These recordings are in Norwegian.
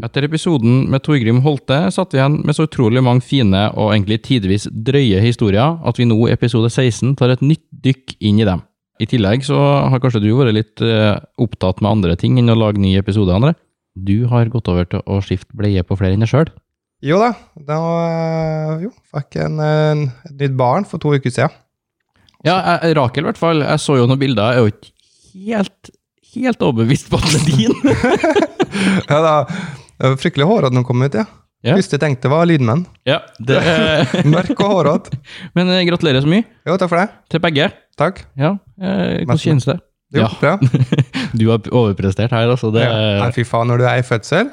Etter episoden med Torgrim Holte satt vi igjen med så utrolig mange fine og egentlig tidvis drøye historier at vi nå i episode 16 tar et nytt dykk inn i dem. I tillegg så har kanskje du vært litt eh, opptatt med andre ting enn å lage nye episoder, André. Du har gått over til å skifte bleie på flere enn deg sjøl. Jo da, da eh, jo, fikk en, et nytt barn for to uker siden. Ja, jeg, Rakel i hvert fall. Jeg så jo noen bilder. Jeg er jo ikke helt, helt overbevist på at det er din. Ja, da, det var fryktelig hårete når den kom ut, ja. Ja. Første jeg tenkte var lydmenn. ja, det, Mørk og hårete. Men eh, gratulerer så mye Jo, takk for det. til begge. Takk. Ja, eh, Hvordan kjennes det? Jo, Ja. bra. Du har overprestert her, altså. Det, Ja. Fy faen, når du er i fødsel,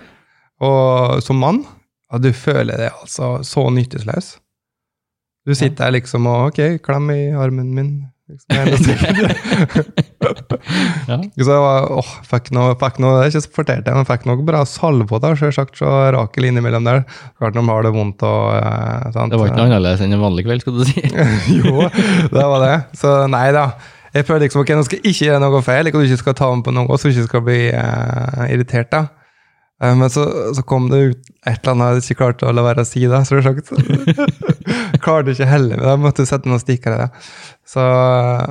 og som mann, ja, du føler deg altså så nytteløs. Du sitter der liksom og ok, klem i armen min. Liksom. Ja. så jeg var, åh, fikk noe, fikk noe, ikke fortalt jeg, men fikk noe bra salve da, selvsagt, så Rakel innimellom der. Klart de har det vondt og eh, sant. Det var ikke noe annerledes enn en vanlig kveld, skal du si. jo, det var det. Så nei da. Jeg føler liksom ok, nå skal jeg ikke gjøre noe feil, ikke at du ikke skal ta med på noe, så du ikke skal bli eh, irritert. da. Eh, men så, så kom det ut et eller annet jeg ikke klarte å la være å si, da, så sagt. klarte ikke heller, jeg måtte sette noen stikkere Ja. Så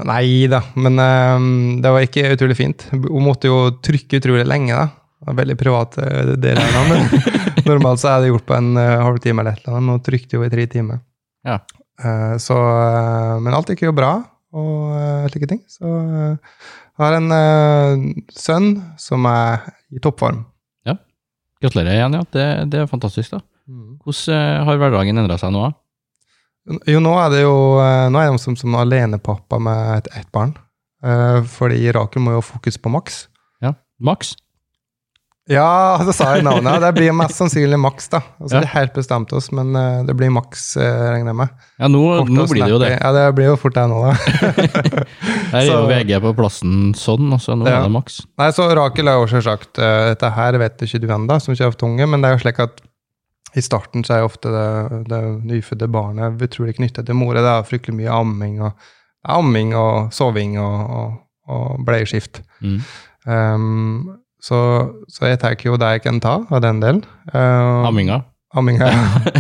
nei da, men um, det var ikke utrolig fint. Hun måtte jo trykke utrolig lenge, da. Det var veldig privat, eh, det normalt så er det gjort på en uh, halvtime eller et eller annet. Nå trykte hun i tre timer. Ja. Uh, så, uh, men alt gikk jo bra, og uh, slike ting. Så jeg har en sønn som er i toppform. Ja. Gratulerer igjen, ja. Det, det er fantastisk, da. Hvordan eh, har hverdagen endra seg nå? da? Jo, nå er det jo eh, nå er jeg som, som alenepappa med et, ett barn. Uh, fordi Rakel må jo ha fokus på Max. Ja. Max? Ja, så sa jeg navnet. Det blir mest sannsynlig Max, da. Altså, Ja. Det er helt bestemt oss, men eh, det blir Max, regner jeg med. Ja, nå, nå blir det jo det. Ja, det blir jo fort det nå, da. Her er jo VG på plassen sånn, og så Nå Ja. er det Max. Nei, så Rakel er jo selvsagt uh, Dette her vet ikke du ennå, som ikke har hatt unge, men det er jo slik at i starten så er ofte det, det nyfødte barnet utrolig knyttet til mora. Det er fryktelig mye amming og, amming og soving og, og, og bleieskift. Mm. Um, så, så jeg tar jo det jeg kan ta av den delen. Uh, Amminga. Amminga.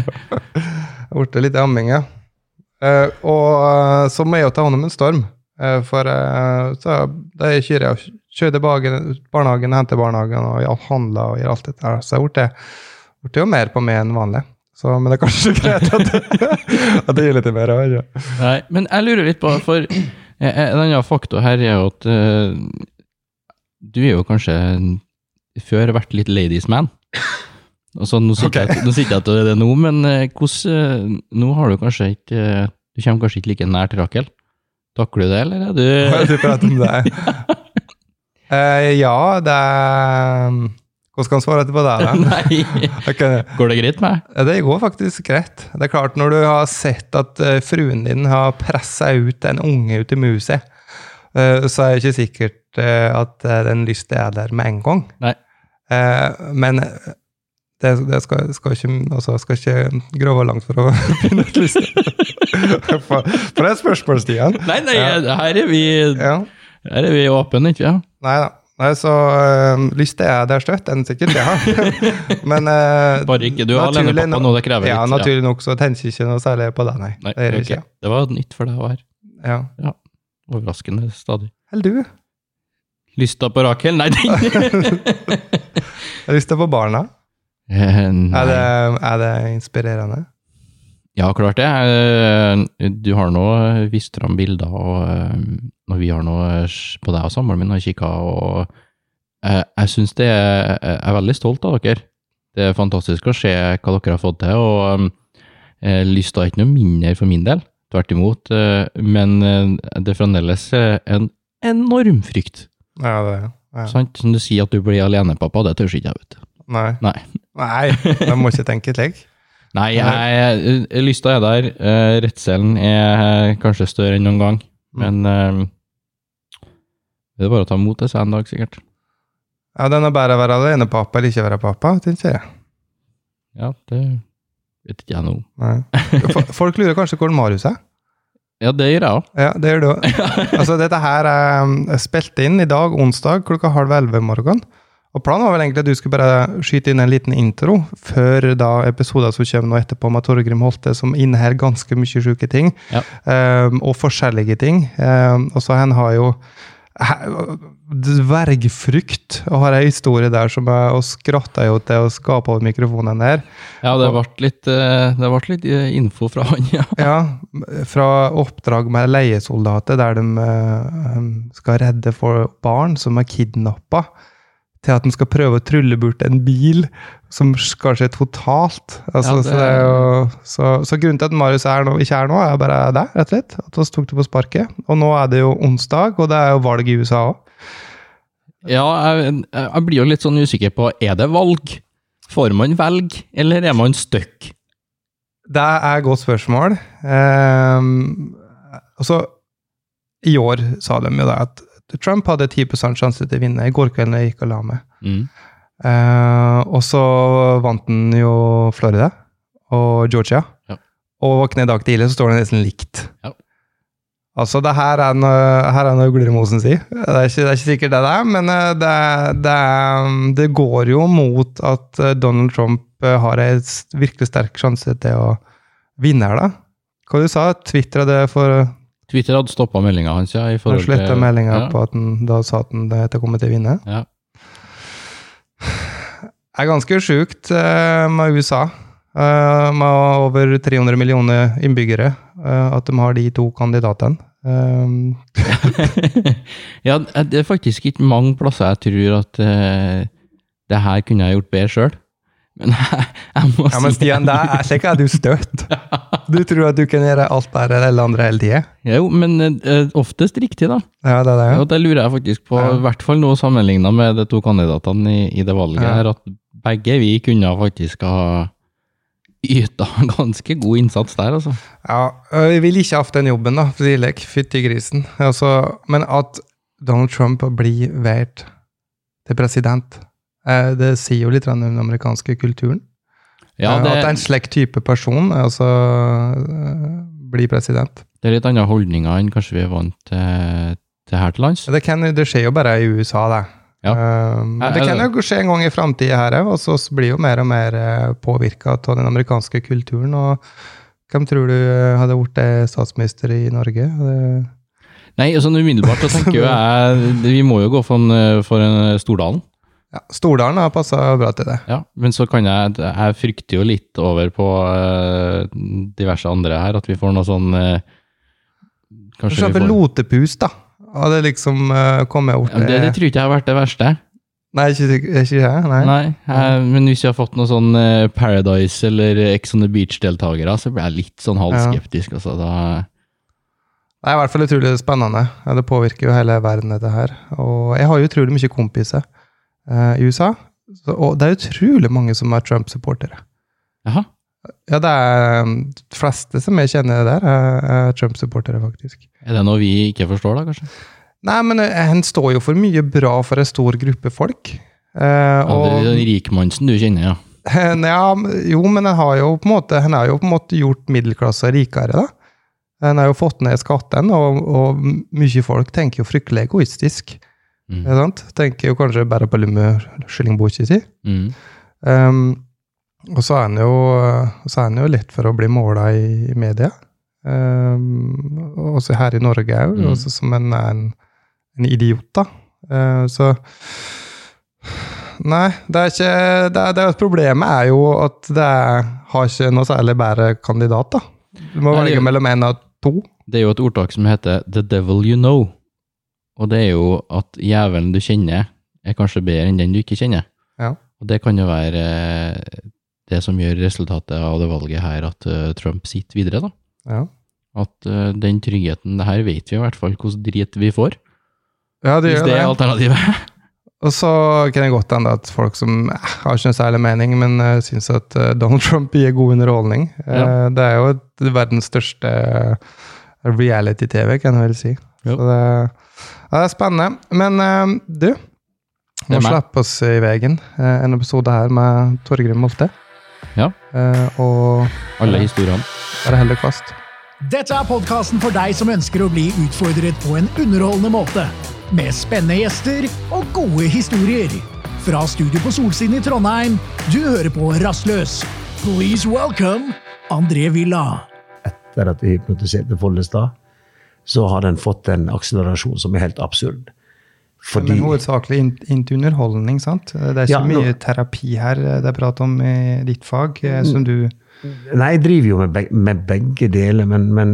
Borte litt amming, ja. Eh, og eh, så må jeg jo ta hånd om en storm. Uh, for uh, så da jeg kjører jeg kjører til barnehagen, henter barnehagen og handler og gjør alt dette. Så jeg ble ble jo mer på meg enn vanlig. Så, men det er kanskje greit at, at det gir litt mer. jeg Ja. Nei, men jeg lurer litt på, for en annen faktor her er jo at uh, du er jo kanskje før vært litt ladies man. Altså, nå sitter, okay. jeg, jeg til det nå, men eh, hvordan uh, Nå har du kanskje ikke uh, Du kommer kanskje ikke like nær til Rakel? Takler du det, eller er du du prater om det? Ja, det er Hvordan skal han svare etterpå der? Nei. Ok. Går det greit med? Ja, Det går faktisk greit. Det er klart Når du har sett at eh, fruen din har pressa ut en unge ut i muset, eh, så er det ikke sikkert eh, at den lysten er der med en gang. Nei. Men det, det skal, skal, ikke, altså, skal ikke grove langt for å finne ut lyst. for, for det er spørsmålsstien. Nei, nei, Ja. her er vi, Ja. her er vi åpne, ikke sant? Nei da. Nei, så øh, lyst er der støtt, enn sikkert, ja. Men øh, Bare ikke du er alene pappa nå, det krever Ja, litt. naturlig nok så tenker jeg ikke noe særlig på det, nei. Nei, det gjør jeg ok. ikke. Det var nytt for deg å være Ja. overraskende stadig. Eller du? Lysta på Rakel? Nei, den Lysta på barna. Eh, nei. Er det, er det inspirerende? Ja, klart det. Eh, Du har nå vist fram bilder, og eh, vi har nå på deg og samboeren min har kikka, og eh, jeg syns det er Jeg er veldig stolt av dere. Det er fantastisk å se hva dere har fått til, og eh, lysta er ikke noe mindre for min del. Tvert imot. eh, Men eh, det er fremdeles eh, en enorm frykt. Ja, det ja. Sant? Som du sier at du blir alenepappa, det tør ikke jeg, vet du. Nei. Nei. Nei, jeg må ikke tenke slik. Nei, jeg, lysta er der. Eh, Redselen er kanskje større enn noen gang, men eh, det er bare å ta imot det seg en dag, sikkert. Ja, den er bare å være alene pappa eller ikke være pappa, tenker jeg. Ja, det vet ikke jeg noe om. Folk lurer kanskje hvor Marius er. Ja, det gjør jeg òg. Ja, det gjør du òg. Altså, dette her er spilt inn i dag, onsdag, klokka halv elleve i morgen. Og planen var vel egentlig at du skulle bare skyte inn en liten intro før da episoder som kommer nå etterpå med Torgrim Holte, som inneholder ganske mye sjuke ting. Ja. Um, og forskjellige ting. Um, og så han har jo Dvergfrukt og har ei historie der som jeg og skratta jo til å skape over mikrofonen der. Ja, det ble litt, eh, det ble litt eh, info fra han, ja. Ja, fra oppdrag med leiesoldater der de eh, skal redde for barn som er kidnappa, til at han skal prøve å trylle bort en bil som skal seg totalt. Altså, Ja, det- så, det jo, så, så grunnen til at Marius er nå, ikke er nå, er bare det, rett og slett. At vi tok det på sparket. Og nå er det jo onsdag, og det er jo valg i USA òg. Ja, jeg, jeg blir jo litt sånn usikker på, er det valg? Får man velge, eller er man stuck? Det er et godt spørsmål. Um, altså, I år sa de jo da at Trump hadde 10 sjanse til å vinne i går kveld når jeg gikk og la meg. Mm. Eh, og så vant han jo Florida og Georgia. Ja. Og våkne i dag tidlig, så står det nesten likt. Ja. Altså, det her er noe, her er noe Gullemosen sier. Det det er ikke sikkert det det er, men eh, det, det, det går jo mot at eh, Donald Trump eh, har en virkelig sterk sjanse til å vinne her, da. Hva du sa Twitter det for Twitter hadde stoppa meldinga hans, ja. I Han sletta meldinga ja, på at han da sa at han det kommet til å vinne. Ja. Det er ganske sjukt eh, med USA. eh, med over 300 millioner innbyggere. eh, at de har de to kandidatene. Ja, det er faktisk ikke mange plasser jeg tror at det her kunne jeg gjort bedre sjøl. Men jeg, jeg må ja, men Stian, det er slik er du støtt. Du tror at du kan gjøre alt bedre enn alle andre hele tida? Jo, men uh, oftest riktig, da. Ja, det er det. Og det lurer jeg faktisk på, Ja. i hvert fall nå sammenligna med de to kandidatene i, i det valget Ja. her, at begge vi kunne faktisk ha yta ganske god innsats der, altså. Ja, vi ville ikke hatt den jobben, da, for slik. Fytti grisen. Altså, men at Donald Trump blir valgt til president, det sier jo litt om den amerikanske kulturen. Ja, Eh, det, At en slik type person altså, øh, blir president. det er litt andre holdninger enn kanskje vi er vant til, til her til lands. Det, kan, det skjer jo bare i USA, det. Ja. Eh, men det kan jo skje en gang i framtida her òg, og så blir jo mer og mer påvirka av den amerikanske kulturen. og hvem tror du eh, hadde blitt eh, statsminister i Norge? Det, Nei, sånn umiddelbart så tenker jo jeg Vi må jo gå for en, for en Stordalen. Ja, Stordalen har passa bra til det. Ja, men så kan jeg Jeg frykter jo litt over på uh, diverse andre her, at vi får noe sånn uh, Kanskje vi får Lotepus, da. Hadde liksom uh, kommet opp ja, det, det tror ikke jeg har vært det verste. Nei, ikke, ikke, jeg. Nei. Nei, jeg, Men hvis vi har fått noe sånn Paradise eller Ex on the Beach-deltakere, så blir jeg litt sånn halvskeptisk. Altså, da, Det er i hvert fall utrolig spennende. Ja, det påvirker jo hele verden, dette her. Og jeg har jo utrolig mye kompiser i USA. Så, og det er utrolig mange som er Trump-supportere. jaha. Ja, det er um, de fleste som jeg kjenner der, er, er Trump-supportere, faktisk. Er det noe vi ikke forstår, da, kanskje? Nei, men eh, han står jo for mye bra for en stor gruppe folk. Eh, Ja, det er og, den rikmannsen du kjenner, ja. ja, jo, men han har jo på en måte, han har jo på en måte gjort middelklassa rikere, da. Han har jo fått ned skatten, og, og mye folk tenker jo fryktelig egoistisk. Mm. Tenker jo kanskje bare på lummekyllingboka si. Mm. Um, og så er han jo, så er han jo lett for å bli måla i, i media. Um, også her i Norge òg, Mm. også som en, en, en idiot, da. Uh, så Nei, det er ikke det er, det er, Problemet er jo at det er, har ikke noe særlig bedre kandidat, da. Du må Nei, velge mellom én og to. Det er jo et ordtak som heter 'the devil you know'. Og det er jo at jævelen du kjenner, er kanskje bedre enn den du ikke kjenner. Ja. Og det kan jo være eh, det som gjør resultatet av det valget her, at eh, Trump sitter videre, da. Ja. At eh, den tryggheten, det her vet vi i hvert fall hvordan drit vi får, Ja, det hvis det det. er alternativet. Og så kan det godt hende at folk som har ikke noe særlig mening, men uh, syns at Donald Trump gir god underholdning. Ja. det er jo verdens største reality-TV, kan jeg vel si. Jo. Så det, ja, det er spennende. Men uh, du, må slippe oss i veien. Uh, en episode her med Torgrim Molte. Ja. Uh, og Alle historiene. bare hell kvast. Dette er podkasten for deg som ønsker å bli utfordret på en underholdende måte. Med spennende gjester og gode historier. Fra studio på Solsiden i Trondheim, du hører på Rastløs. Please welcome André Villa. etter at vi hypnotiserte Follestad, så har den fått en akselerasjon som er helt absurd. Fordi Men hovedsakelig inn, inn til underholdning, sant? Det er så Ja, nå- mye terapi her det er prat om i ditt fag, eh, som du Nei, jeg driver jo med, beg med begge deler, men, men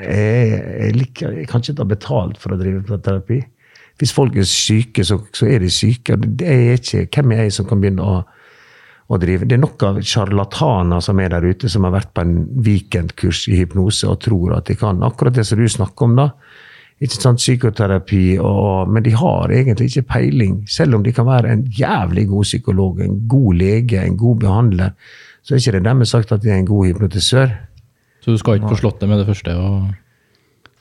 jeg, jeg, liker, jeg kan ikke ta betalt for å drive på terapi. Hvis folk er syke, så, så er de syke. Det er ikke, hvem er jeg som kan begynne å, å drive? Det er nok av sjarlataner som er der ute, som har vært på en weekendkurs i hypnose og tror at de kan akkurat det som du snakker om. da. Ikke sant, Psykoterapi, og, men de har egentlig ikke peiling. Selv om de kan være en jævlig god psykolog, en god lege, en god behandler, så er ikke det dermed sagt at de er en god hypnotisør. Så du skal ikke få slått det med det første? og...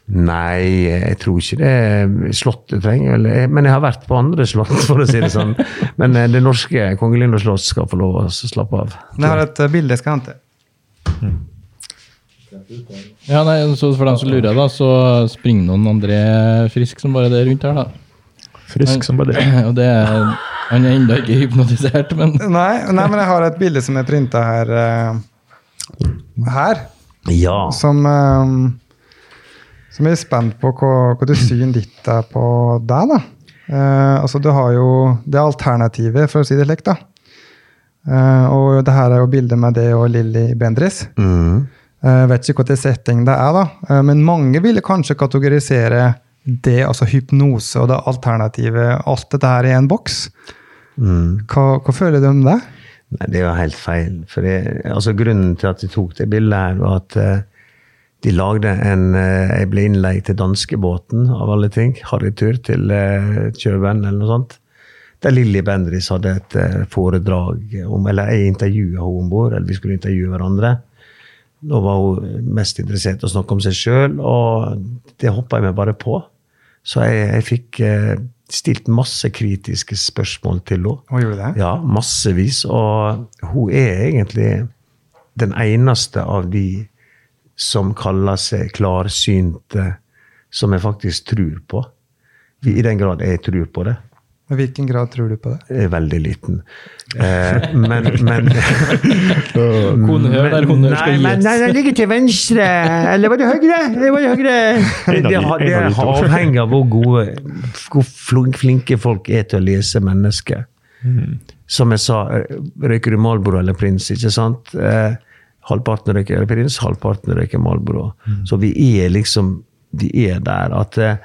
Nei, jeg tror ikke det slottet trenger vel Men jeg har vært på andre slott, for å si det sånn. Men eh, det norske Kongelinde slott skal få lov å slappe av. Jeg har et eh, bilde jeg skal hente. Ja, nei, så For dem som lurer, da, så springer noen André frisk som bare det rundt her, da. Frisk som bare det. Og det er, han er ennå ikke hypnotisert, men Nei, nei, men jeg har et bilde som er printa her. eh, her. Ja. Som, eh, som jeg er spent på hva, hva du syn ditt er på deg, da. Eh, altså, du har jo det alternativet, for å si det slik, da. Eh, og det her er jo bildet med det og Lilly Bendriss. Mm. Eh, vet ikke hva setting det er, da. Eh, men mange ville kanskje kategorisere det, altså hypnose og det alternativet, alt dette her i en boks. Mm. Hva, hva føler du om det? Nei, det er jo helt feil. For det, altså, grunnen til at de tok det bildet, her, var at eh, de lagde en eh, Jeg ble innleid til danskebåten, av alle ting. Harrytur til uh, Kjøben, eller noe sånt. Der Lilly Bendriss hadde et eh, foredrag om Eller jeg intervjua henne om bord, eller vi skulle intervjue hverandre. Nå var hun mest interessert i å snakke om seg sjøl, og det hoppa jeg meg bare på. Så jeg, jeg fikk eh, stilt masse kritiske spørsmål til henne. Hva gjorde det? Ja, massevis. Og hun er egentlig den eneste av de som kaller seg klarsynte, som jeg faktisk tror på. I den grad jeg tror på det. I hvilken grad tror du på det? Jeg er veldig liten. Eh, men men, Honnør der honnør skal gis. nei, den ligger til venstre! Eller var det høyre? Det var det høyre? Det, Det, det avhenger av hvor gode, hvor flinke folk er til å lese mennesker. Som jeg sa, eh, røyker du Marlboro eller Prins, ikke sant? Eh, halvparten røyker Prins, halvparten røyker Marlboro. Så vi er liksom Vi er der at eh,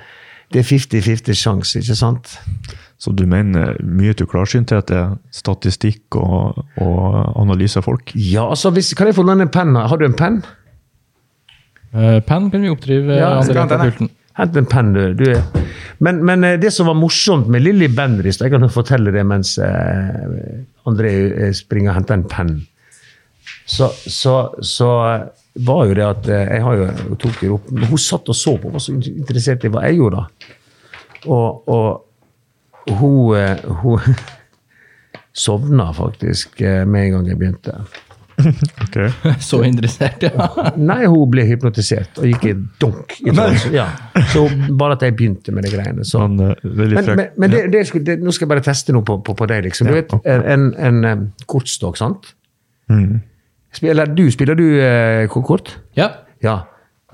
det er 50-50 sjanse, ikke sant? Så du mener mye til klarsynthet er statistikk og, og analyse av folk? Ja, altså, hvis, kan jeg få låne en penn? Har du en penn? Uh, Penn kan vi oppdrive Ja. Hent en penn, du. du er. Men, men eh, det som var morsomt med Lilly Bendriss Jeg kan fortelle det mens André springer og henter en penn. Så, så, så var jo det at eh, Jeg har jo jeg tok det opp men Hun satt og så på, var så interessert i hva jeg gjorde. Og, og hun, eh, hun sovna faktisk eh, med en gang jeg begynte. Okay. Så interessert, ja. Nei, hun ble hypnotisert og gikk i donk. I ja. Så bare at jeg begynte med de greiene. Så. Men Men, men, men det, det det, nå skal jeg bare teste noe på, på, på deg. liksom. Du Ja, vet, ok. En, en kortstokk, sant? Mm. Spiller du, spiller du eh, kort? ja. Ja.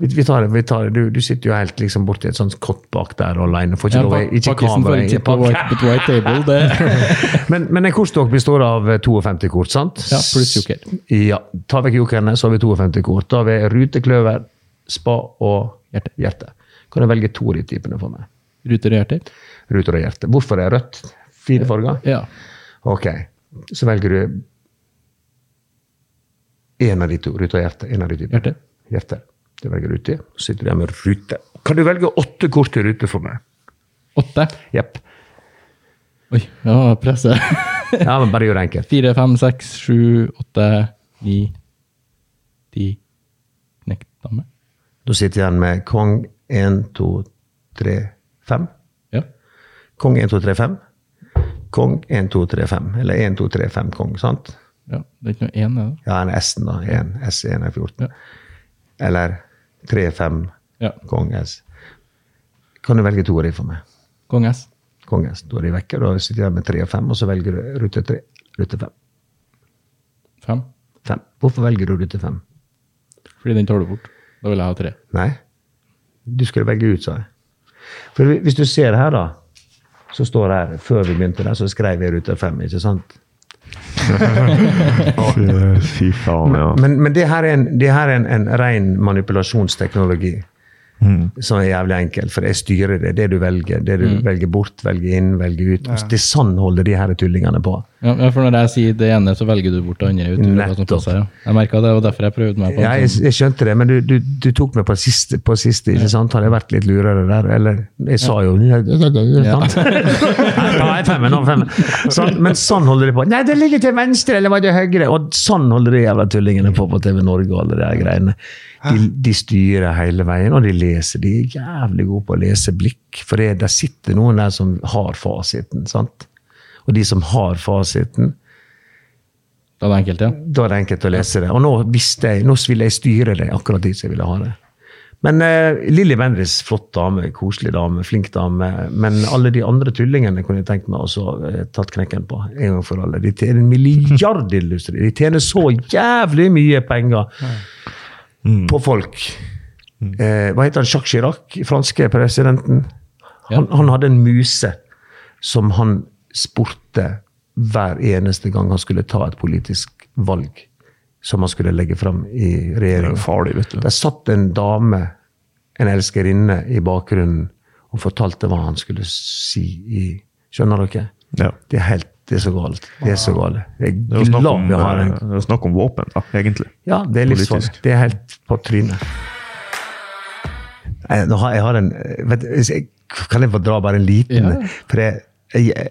Vi, vi tar det. vi tar det. Du, du sitter jo helt liksom borti et sånt kott bak der alene. Får ikke Ja, lov Ikke kamera. Men, men en kortstokk består av eh, 52 kort, sant? Ja, pluss joker. Ja. Ta vekk jokerne, så har vi 52 kort. Da har vi rutekløver, spa og Hjerte. hjerte. Kan du velge to av de typene for meg? Ruter og hjerter? Ruter og hjerte. Hvorfor er rødt? Fire farger? Ja. Ok. Så velger du en av de to. Rute og hjerte. En av de to. Hjerte. Hjerte. Du velger rute. Så sitter du der med rute. Kan du velge åtte kort i rute for meg? Åtte. Jepp. Oi, ja, presset. Ja, men bare gjør det enkelt. Fire, fem, seks, sju, åtte, ni, ti Knekt dame. Da sitter jeg igjen med kong 1, 2, 3, 5. Ja. Kong 1, 2, 3, 5. Kong 1, 2, 3, 5. Eller 1, 2, 3, 5 kong, sant? Ja. Det er ikke noe én, er det? Ja, en S-en, da. 1, S1 er 14. Ja. Eller 3, 5 Ja. kong S. Kan du velge to av de for meg? Kong S. Kong S. Da er de vekke. Da sitter jeg med 3 og 5, og så velger du rute 3. Rute fem. Fem. fem. Hvorfor velger du rute 5? Fordi den tar du bort. Da vil jeg ha 3. Nei, du skulle velge ut, sa jeg. For hvis du ser her, da, så står det her Før vi begynte der, så skrev jeg rute 5, ikke sant? Fy- faen, ja. Men, men det her er en, det her er en, en ren manipulasjonsteknologi. Som er jævlig enkel, for jeg styrer det. Det du velger. Det du velger bort, velger inn, velger ut. Det er sånn holder de her tullingene på. Ja, for når jeg sier det ene, så velger du bort det andre. Ut, passer, ja. Jeg merka det, og derfor jeg prøvde meg på Ja, jeg, sånn. jeg skjønte det, men du, du, du tok meg på siste, på siste ikke sant? Hadde jeg vært litt lurere der? Eller jeg sa jo? Ja, er femmen, femmen. Sånn, men sånn holder de på. Nei, det ligger til venstre, eller var det høyre? Og sånn holder de jævla tullingene på på TV Norge og alle de greiene. De, de styrer hele veien, og de leser. De er jævlig gode på å lese blikk. For det, der sitter noen der som har fasiten. sant? Og de som har fasiten, Da er det enkelt, ja. da er det enkelt å lese det. Og nå visste jeg, nå ville jeg styre det akkurat dit jeg ville ha det. Men eh, Lilly Bendriss, flott dame, koselig dame, flink dame. Men alle de andre tullingene kunne jeg tenkt meg også eh, tatt knekken på. en gang for alle. De tjener en milliardindustri. De tjener så jævlig mye penger på folk. Eh, hva heter han? Jacques Chirac, franske presidenten. Han, han hadde en muse som han spurte hver eneste gang han skulle ta et politisk valg som han skulle legge fram i Det er vet du. Der satt en dame, en elskerinne, i bakgrunnen og fortalte hva han skulle si i Skjønner dere? Ja. Det er helt det er så galt. Det er så galt. Det er er jo snakk om, eh, det er snakk om våpen, da, egentlig. ja, det er livsfarlig. Det er helt på trynet. Jeg, nå har, jeg har en vet, hvis jeg, Kan jeg få dra bare en liten? Ja. For jeg, jeg,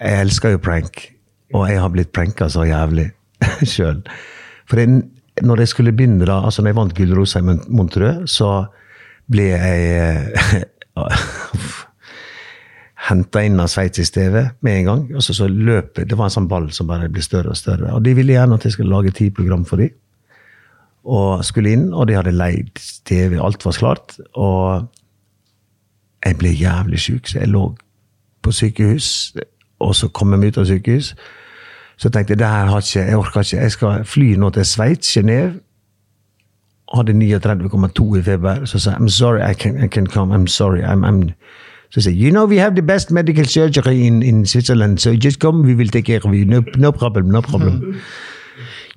jeg elsker jo prank. Og jeg har blitt pranka så jævlig sjøl. For jeg, når jeg skulle begynne, da, altså når jeg vant Gullrosa i Mon- Montreux, så ble jeg henta inn av sveitsisk TV med en gang. og så, så løp jeg. Det var en sånn ball som bare ble større og større. Og de ville gjerne at jeg skulle lage ti program for dem. Og skulle inn, og de hadde leid TV, alt var klart. Og jeg ble jævlig sjuk, så jeg lå på sykehus. Og så kom vi ut av sykehus. Så tenkte jeg det her har ikke, jeg orker ikke. Jeg skal fly nå til Sveits, Genéve. Hadde 39,2 i feber. Så sa jeg I'm sorry, I can, I can come. I'm sorry. I'm, I'm Så said, you know, we have the best medical surgery in, in Switzerland, so just come, we will take care of you. No, no problem, no problem.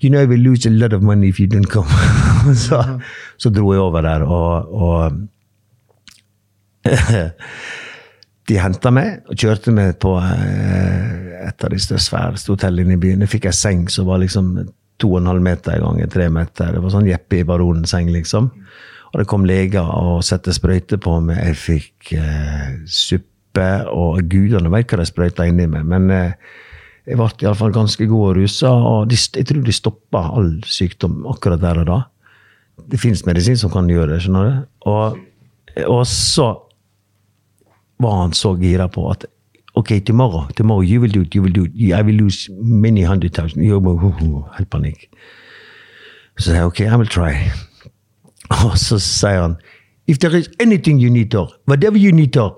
You know, we lose a lot of money if you don't come. så, så dro jeg over der, og, og De henta meg og kjørte meg på eh, et av de største sværeste hotellene i byen. Jeg fikk ei seng som var liksom to og en halv meter ganger tre meter. Det var sånn Jeppe i Baronen-seng, liksom. Og det kom leger og satte sprøyter på meg. Jeg fikk eh, suppe, og gudene vet hva de sprøyta inni meg. Men eh, jeg ble iallfall ganske god og rusa, og de, jeg tror de stoppa all sykdom akkurat der og da. Det fins medisin som kan gjøre det, skjønner du. Og, og så var han så gira på at OK, tomorrow, tomorrow you will do it, you will do it. I will lose many hundred thousand. Hu, hu, Helt panikk. Så sier jeg OK, I will try. Og så sier han If there is anything you need, or whatever you need, or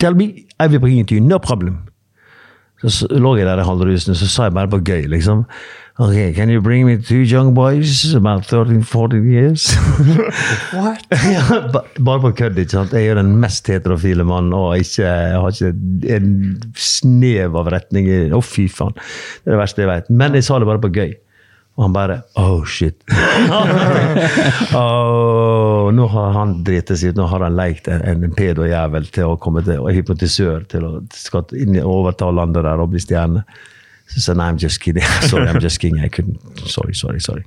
tell me, I will bring it to you. No problem. Så, så lå jeg der i halvrusende, så sa jeg bare på gøy, liksom. Okay, can you bring me two young boys about 13-14 years? What? ja, bare på kødd, ikke sant? Jeg er den mest heterofile mannen, og ikke, jeg har ikke en snev av retning i Å, fy faen. Det er det verste jeg vet. Men jeg sa det bare på gøy. Og han bare Oh, shit. oh, nå har han driti seg ut. Nå har han lekt en, en pedojævel til å komme til, og hypnotisør til å skal inn, overta landet der og bli stjerne. Så sa jeg nei, I'm just kidding. Sorry, I'm just kidding. I couldn't. Sorry, sorry, sorry.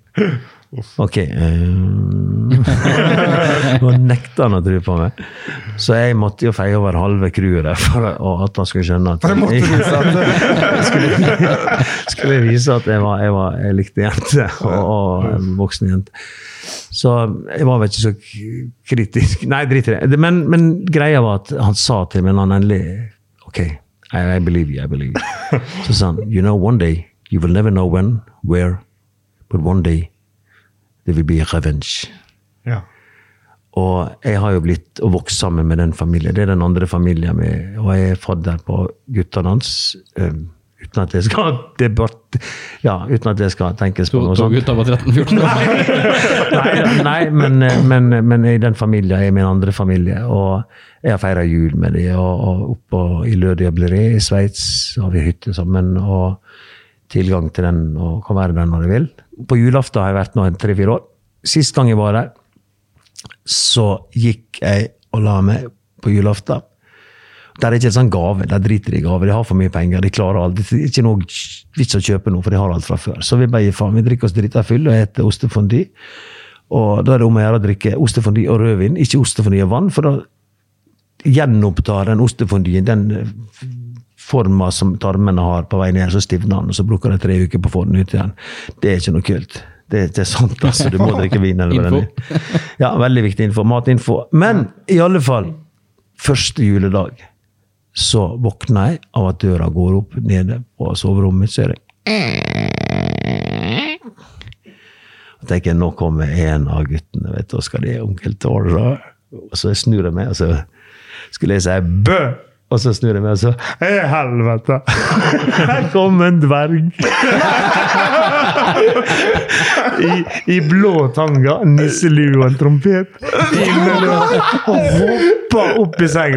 Ok. Nå um, nekta han å tro på meg. Så jeg måtte jo feie over halve crewet for at han skulle skjønne at jeg skulle, skulle vise at jeg, var, jeg, var, jeg likte jenter, og, og en voksen jente. Så jeg var vel ikke så kritisk. Nei, drit i det. Men, men greia var at han sa til meg når han endelig OK, I, I believe you, I believe you. Han You know, one day, you will never know when, where, but one day there will be a revenge. Ja. Og jeg har jo blitt og vokst sammen med den familien. Det er den andre familien min, og jeg er fadder på guttene hans. Um, uten at det skal debatt, ja, uten at det skal tenkes på noe sånt. gutter på 13-14 år. nei, nei men, men, men i den familien er min andre familie. Og jeg har feira jul med dem. Og, og oppe i Lødiablerie i Sveits har vi hytte sammen. Og tilgang til den og kan være der når jeg vil. På julaften har jeg vært nå i tre-fire år. Sist gang jeg var der, så gikk jeg og la meg på julaften. Der er ikke en sånn gave. De driter i gave. De har for mye penger. De klarer alt. Det er ikke noe vits å kjøpe noe, for de har alt fra før. Så vi bare gir faen. Vi drikker oss drita fulle og spiser ostefondy. Og da er det om å gjøre å drikke ostefondy og rødvin, ikke ostefondy og vann. For da gjenopptar den ostefondyen den eh, forma som tarmene har på vei ned, så stivner den, og så bruker de tre uker på å få den ut igjen. Det er ikke noe kult. Det, det er sant, altså. Du må drikke vin. eller det er. Ja, veldig viktig info. Matinfo. Men i alle fall, første juledag så våkner jeg av at døra går opp nede på soverommet. Så er det Og tenker jeg, nå kommer en av guttene, vet du, og skal det onkel tåle? Så snur jeg meg, og så skulle jeg si bø! Og så snur jeg meg, og så Hei, helvete! Her kom en dverg! I, I blå tanga, nisselue og en trompet. Og hoppa opp i ding,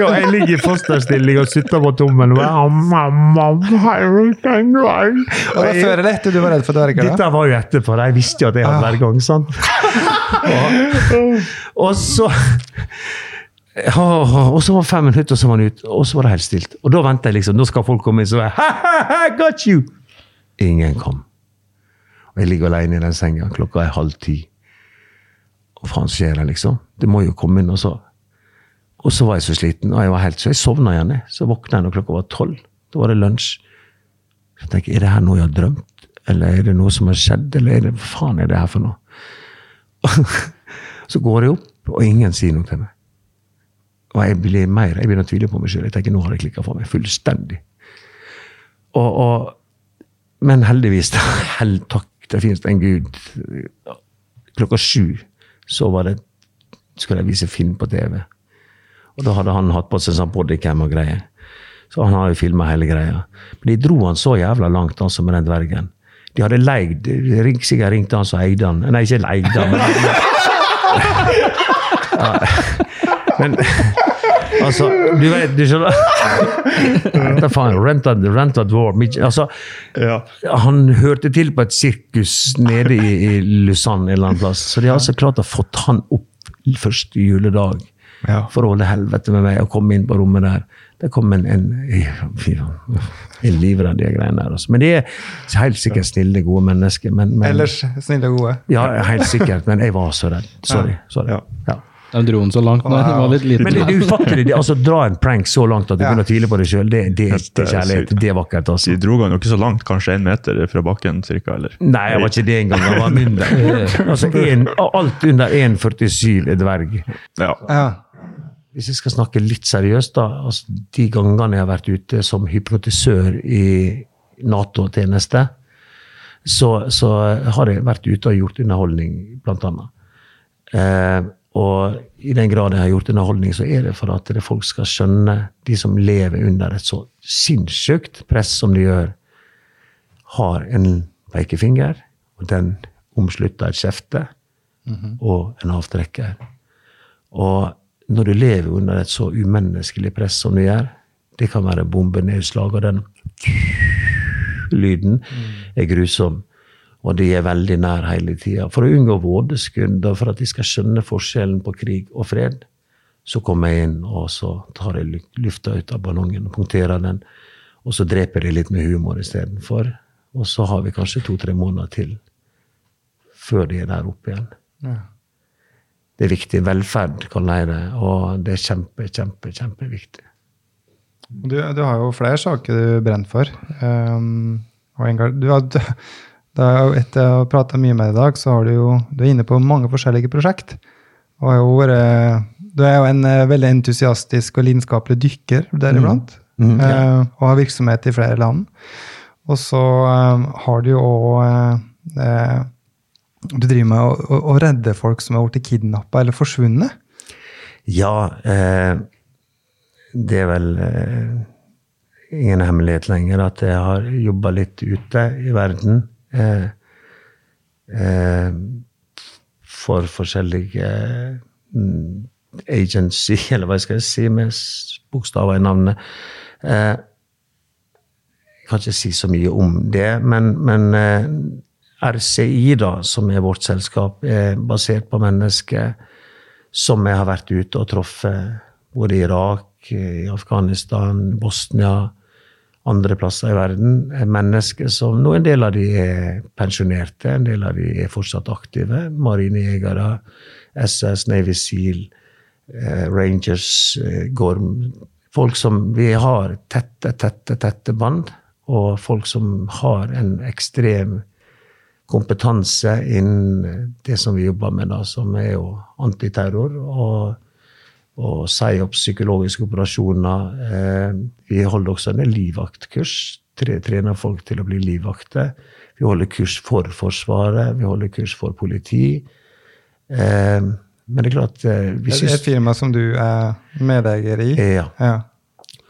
Og jeg ligger i fosterstilling og sutter på tommelen. og da før eller etter du var redd for dverger? dette var jo etterpå. Jeg visste jo at jeg hadde hver gang. sant? Og, og så Og så var fem minutter, og så var han ute. Og så var det helt stilt. Og da ventet jeg liksom. Nå skal folk komme inn, så jeg, ha, ha, ha, got you! Ingen kom. Og jeg ligger alene i den senga. Klokka er halv ti. Hva faen skjer det, liksom? Det må jo komme inn, og så Og så var jeg så sliten, og jeg var helt, så jeg sovna igjen. Så våkna jeg når klokka var tolv. Da var det lunsj. Så jeg tenker, Er det her noe jeg har drømt? Eller er det noe som har skjedd? Eller er det, hva faen er det her for noe? så går jeg opp, og ingen sier noe til meg. Og jeg blir mer, jeg begynner å tvile på meg sjøl. Jeg tenker, nå har det klikka for meg. Fullstendig. Og, og, men heldigvis, hell, takk, det finnes en gud. Klokka sju så var det, skulle jeg vise film på TV. Og da hadde han hatt på seg sånn bodycam og greier. Så han har jo filma hele greia. Men de dro han så jævla langt, altså, med den dvergen. De hadde leid ring, Sikkert ringte han som eide han. Nei, ikke leide han, men Men altså, du vet du skjønner Hva faen, Rent at, rent at war Altså, Ja. han hørte til på et sirkus nede i, i Lausanne en eller annen plass. Så de har altså klart å fått han opp første juledag Ja. for å holde helvete med meg og komme inn på rommet der. Det kom en, en, en, en livredd de greiene der. Altså. Men de er helt sikkert snille, gode mennesker. Men, men, Ellers snille gode. Ja, helt sikkert. Men jeg var så redd. Sorry. sorry. Ja. De dro den så langt når den var litt liten. Men det, det er ufattelig. det- Altså, dra en prank så langt at du Ja. begynner å tvile på deg sjøl, det, det, er- det er kjærlighet. Det er vakkert, altså. De dro han jo ikke så langt, kanskje én meter fra bakken cirka, eller? Nei, jeg var ikke det engang. Jeg var mindre. Altså, en, alt under 1,47 er dverg. Ja. Ja. Hvis jeg skal snakke litt seriøst, da. Altså, de gangene jeg har vært ute som hypnotisør i Nato-tjeneste, så, så har jeg vært ute og gjort underholdning, blant annet. Eh, og i den grad jeg har gjort underholdning, så er det for at det folk skal skjønne, de som lever under et så sinnssykt press som de gjør, har en pekefinger, og den omslutter et kjefte og en avtrekker. Og når du lever under et så umenneskelig press som du gjør, det kan være bombenedslag, og den lyden er grusom. Og de er veldig nær hele tida. For å unngå vådeskudd, og for at de skal skjønne forskjellen på krig og fred, så kommer jeg inn, og så tar jeg lu- lufta ut av ballongen og punkterer den. Og så dreper jeg litt med humor istedenfor. Og så har vi kanskje to-tre måneder til før de er der oppe igjen. Det er viktig. Velferd, kaller jeg det. Og det er kjempe, kjempe, kjempeviktig. Du, du har jo flere saker du brenner for. Um, og du har, etter å ha prata mye med deg i dag, så har du jo du er inne på mange forskjellige prosjekt. Og har jo vært, du er jo en eh, veldig entusiastisk og lidenskapelig dykker deriblant. Mm, ja. eh, og har virksomhet i flere land. Og så eh, har du jo òg Du driver med å, å, å redde folk som er blitt kidnappa eller forsvunnet? Ja, eh, det er vel eh, ingen hemmelighet lenger at jeg har jobba litt ute i verden. Eh, eh, for forskjellige mm, agency, eller hva skal jeg si, med bokstaver i navnet. Eh, jeg kan ikke si så mye om det, men, men eh, RCI, da, som er vårt selskap, er basert på mennesker som jeg har vært ute og truffet, både i Irak, i Afghanistan, Bosnia, andre plasser i verden. er Mennesker som Noen del av de er pensjonerte, en del av de er fortsatt aktive. Marinejegere, SS, Navy Seal, eh, Rangers, eh, Gorm. Folk som vi har tette, tette, tette bånd, og folk som har en ekstrem kompetanse innen det som vi jobber med, da, som er jo antiterror og, og psyops, psykologiske operasjoner. Eh, vi holder også en livvaktkurs. Tre, trener folk til å bli livvakter. Vi holder kurs for Forsvaret, vi holder kurs for politi. Eh, men det er klart eh, vi Det er et firma som du er medeier i? Ja. Ja.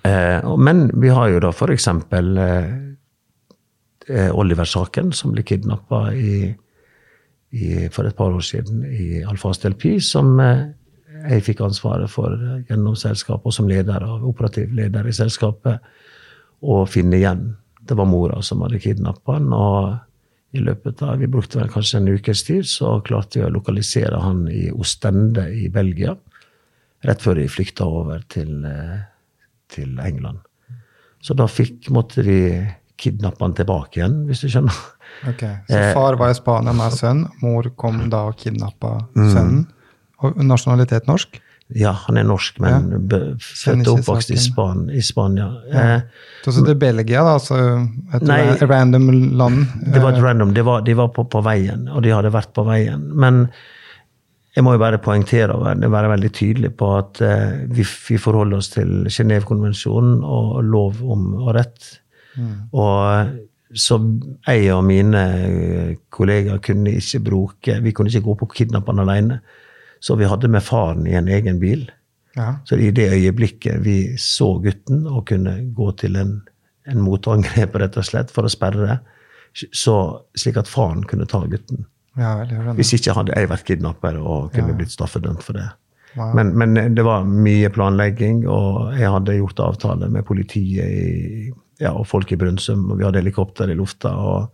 Eh, men vi har jo da eh, eh, Oliver-saken, som ble kidnappa i, i, for et par år siden i Alfast LP, som jeg fikk ansvaret for gjennom selskapet, og som leder av operativ leder i selskapet, å finne igjen. Det var mora som hadde kidnappa han, og i løpet av, Vi brukte vel kanskje en ukes tid, så klarte vi å lokalisere han i Ostende i Belgia. Rett før de flykta over til, eh, til England. Så da fikk, måtte de kidnappe han tilbake igjen, hvis du skjønner. Ok, Så Eh, far var i Spania med sønn, mor kom da og kidnappa Mm. sønnen. Og nasjonalitet norsk? Ja, han er norsk, men Ja. født og oppvokst i. Span, i Spania. Ja. Eh, Så det er Belgia, da, altså et Nei. random land? Det var et Eh, random. Det var, de var på, på veien, og de hadde vært på veien. Men jeg må jo bare poengtere og være, være veldig tydelig på at eh, vi, vi forholder oss til Genévekonvensjonen og lov om og rett. Og så jeg og mine eh, kollegaer kunne ikke bruke Vi kunne ikke gå på kidnapperen alene. Så vi hadde med faren i en egen bil. ja. Så i det øyeblikket vi så gutten og kunne gå til en, en motangrep rett og slett for å sperre, så, slik at faren kunne ta gutten. ja. Hvis ikke hadde jeg vært kidnapper og kunne Ja. blitt straffedømt for det. Wow. Men, men det var mye planlegging, og jeg hadde gjort avtale med politiet i, ja, og folk i Brønnøysund, og vi hadde helikopter i lufta. og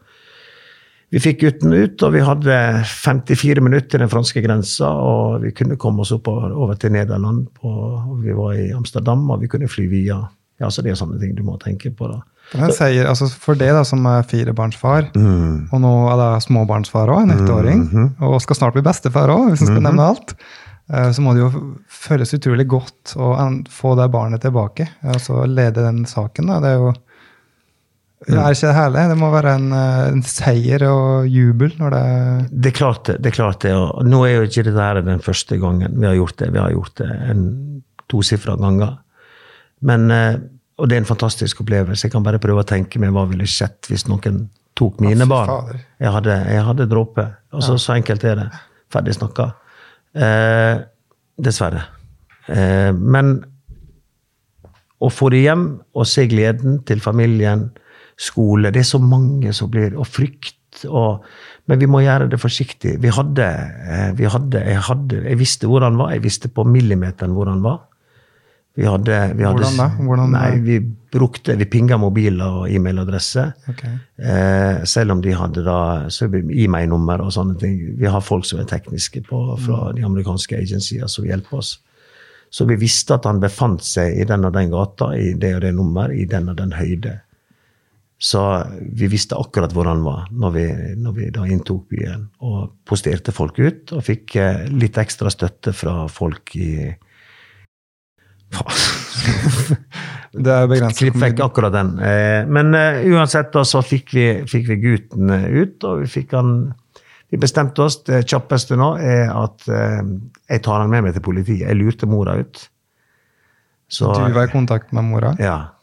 vi fikk gutten ut, og vi hadde 54 minutter til den franske grensa. Og vi kunne komme oss opp over til Nederland. På, og vi var i Amsterdam, og vi kunne fly via. Ja, så Det er sånne ting du må tenke på. da. Sier, altså for det da, som er firebarnsfar, Mm. og nå er det småbarnsfar òg, en ettåring, Mhm. og skal snart bli bestefar òg, hvis en skal nevne alt, eh, så må det jo føles utrolig godt å få det barnet tilbake. Altså lede den saken. da, Det er jo Mm. er ikke det herlig? Det må være en, eh, en seier og jubel når det Det er klart det. det er klart det, og Nå er jo ikke dette den første gangen vi har gjort det. Vi har gjort det en tosifra ganger. Men, eh, og det er en fantastisk opplevelse. Jeg kan bare prøve å tenke meg hva ville skjedd hvis noen tok mine barn. Jeg hadde, jeg hadde dråpe. Altså, Så enkelt er det. Ferdig snakka. Eh, dessverre. Eh, men å få det hjem og se gleden til familien, skole Det er så mange som blir Og frykt. Og, men vi må gjøre det forsiktig. Vi hadde, eh, vi hadde, jeg hadde Jeg visste hvor han var. Jeg visste på millimeteren hvor han var. Vi hadde, vi hadde Hvordan da? Hvordan- nei, vi brukte Vi pinga mobiler og e-mailadresser. Okay. Eh, selv om de hadde da e-mail-nummer og sånne ting. Vi har folk som er tekniske på, fra de amerikanske agensier som hjelper oss. Så vi visste at han befant seg i den og den gata, i det og det nummer, i den og den høyde. Så vi visste akkurat hvor han var når vi, når vi da inntok byen. Og posterte folk ut, og fikk eh, litt ekstra støtte fra folk i Det er begrenset. Klipp vekk akkurat den. Eh, Men eh, uansett da, så fikk vi, fikk vi gutten ut, og vi fikk han Vi bestemte oss. Det kjappeste nå er at eh, jeg tar han med meg til politiet. Jeg lurte mora ut. Så, Du var i kontakt med mora? ja.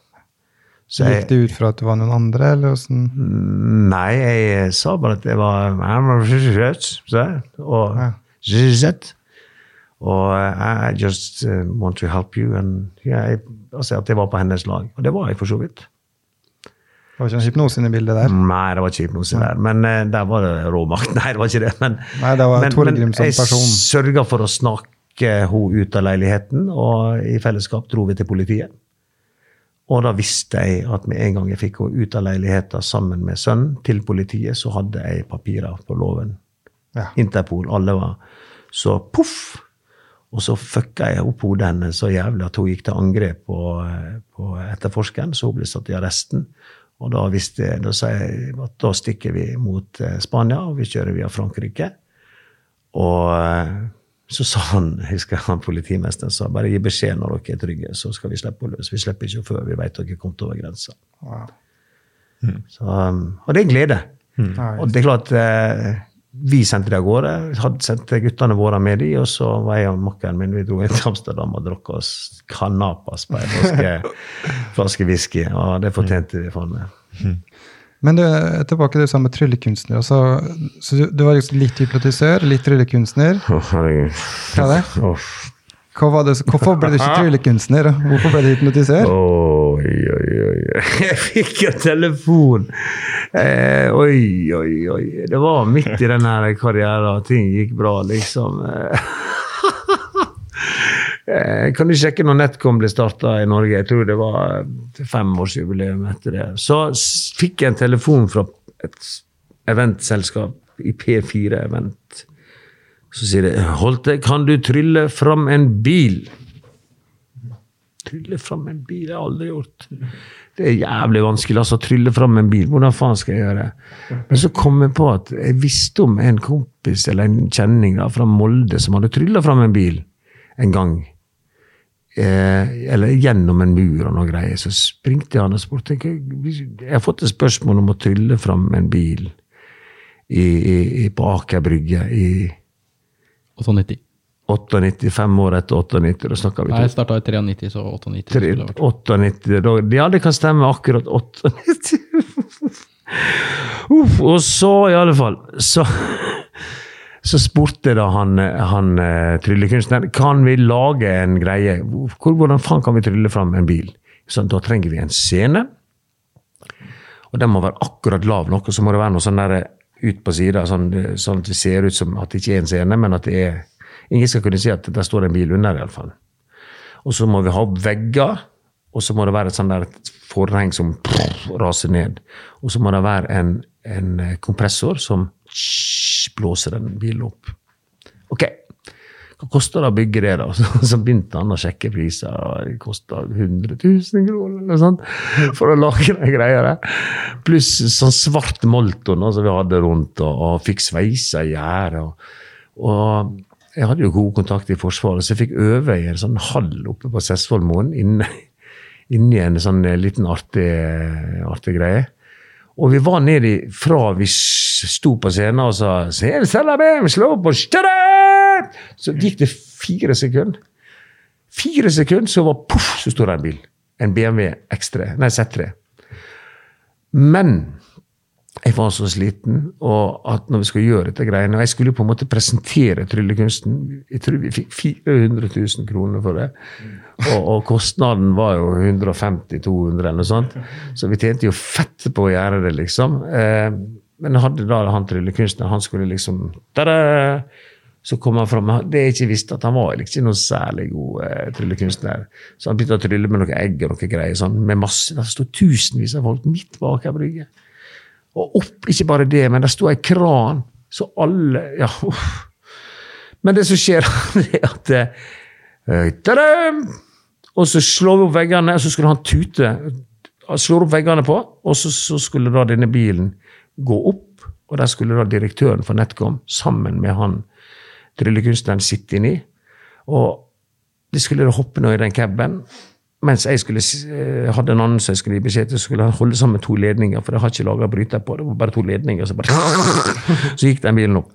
Så Gikk det ut fra at det var noen andre, eller åssen? Nei, jeg sa bare at det var Og og I just uh, want to help you. And, yeah, altså at jeg var på hennes lag. Og det var jeg for så vidt. Det var ikke en hypnose inne i bildet der? Nei, det var ikke hypnose der. Men uh, der var det råmakt. Nei, det var ikke det. Men, Nei, det var men, men jeg person. sørga for å snakke henne ut av leiligheten, og i fellesskap dro vi til politiet. Og da visste jeg at med en gang jeg fikk henne ut av leiligheten sammen med sønnen til politiet, så hadde jeg papirer på låven. Ja. Interpol, alle var Så poff! Og så fucka jeg opp hodet hennes så jævlig at hun gikk til angrep på, på etterforskeren, så hun ble satt i arresten. Og da visste da sa jeg at da stikker vi mot eh, Spania, og vi kjører via Frankrike. Og eh, så sa han, jeg husker han politimesteren sa, bare gi beskjed når dere er trygge, så skal vi slippe å løs. Vi slipper ikke før vi vet dere er kommet over grensa. Wow. Så, um, og det er en glede. Mm. Og det er klart eh, Vi sendte det av gårde. Hadde sendt guttene våre med de, og så var jeg og makkeren min vi dro inn til Amsterdam og drakk oss kanapas på en flaske, flaske whisky. Og det fortjente vi faen meg. Men du, tilbake til det samme tryllekunstner. Altså, så du, du var liksom litt hypnotisør, litt tryllekunstner. Å. Hva er det? Uff. Hva var det, hvorfor ble du ikke tryllekunstner? Hvorfor ble du hypnotisør? Oi, oi, oi. Jeg fikk en telefon! Eh, oi, oi, oi. Det var midt i den karrieren, ting gikk bra, liksom. Eh, kan du sjekke når Netcom ble starta i Norge? Jeg tror det var femårsjubileum etter det. Så fikk jeg en telefon fra et eventselskap i P4 Event. Så sier det 'Holte, kan du trylle fram en bil?' Trylle fram en bil det har jeg aldri gjort. Det er jævlig vanskelig altså, trylle fram en bil. Hvordan faen skal jeg gjøre det? Men så kom jeg på at jeg visste om en kompis eller en kjenning da, fra Molde som hadde trylla fram en bil en gang. Eh, eller gjennom en mur og noe greier. Så springte han og spurte jeg har fått et spørsmål om å trylle fram en bil i, i, i, på Aker Brygge i 98. 98, fem år etter 98. Da snakka vi Nei, jeg starta i 93, så 98. Tre- det vært. 98 da, Ja, det kan stemme akkurat 98. Uff, og så, i alle fall Så, så spurte da han, han eh, tryllekunstneren kan vi lage en greie. Hvordan faen kan vi trylle fram en bil? Så da trenger vi en scene. Og den må være akkurat lav nok, og så må det være noe sånn der ut på sida, sånn, sånn at det ser ut som at det ikke er en scene, men at det er Ingen skal kunne si at der står en bil under, iallfall. Og så må vi ha vegger, og så må det være et sånn der forheng som raser ned. Og så må det være en, en kompressor som blåser den bilen opp. Ok, hva koster det å bygge det, da? Så, så begynte han å sjekke priser. Det kosta 100 000 kroner eller sånt for å lage de greiene. Pluss sånn svart molton som vi hadde rundt, og, og fikk sveisa. Og, og jeg hadde jo god kontakt i Forsvaret, så jeg fikk øve i en sånn hall oppe på Sessvollmoen. Inni, inni en sånn liten artig, artig greie. Og vi var nedi fra vi sto på scenen og sa «Se, Salabem, slå på større! Så gikk det fire sekunder. Fire sekunder, så var poff, så sto det en bil. En BMW X3. Nei, Z3. Men jeg var så sliten, og at når vi skulle gjøre dette greiene Og jeg skulle på en måte presentere tryllekunsten. Jeg tror vi fikk 400 000 kroner for det. Og, og kostnaden var jo 150-200 eller noe sånt. Så vi tjente jo fett på å gjøre det, liksom. Eh, men hadde da han tryllekunstneren, han skulle liksom tada! Så kom han fram Det jeg ikke visste, at han var ikke noen særlig god eh, tryllekunstner. Så han begynte å trylle med noen egg og noe greier sånn, med masse, Det sto tusenvis av folk midt bak her Brygge. Og opp, ikke bare det, men det sto ei kran, så alle Ja, uff. Men det som skjer, er at eh! Og så slår vi opp veggene, og så skulle han tute. Slår opp veggene på, og så, så skulle da denne bilen gå opp. Og der skulle da direktøren for Netcom sammen med han tryllekunstneren sitte inni. Og de skulle da hoppe nå i den caben. Mens jeg skulle, eh, hadde en annen som jeg skulle gi beskjed til, skulle han holde sammen to ledninger, for jeg har ikke laga bryter på. Det var bare to ledninger. Så, bare, så gikk den bilen opp.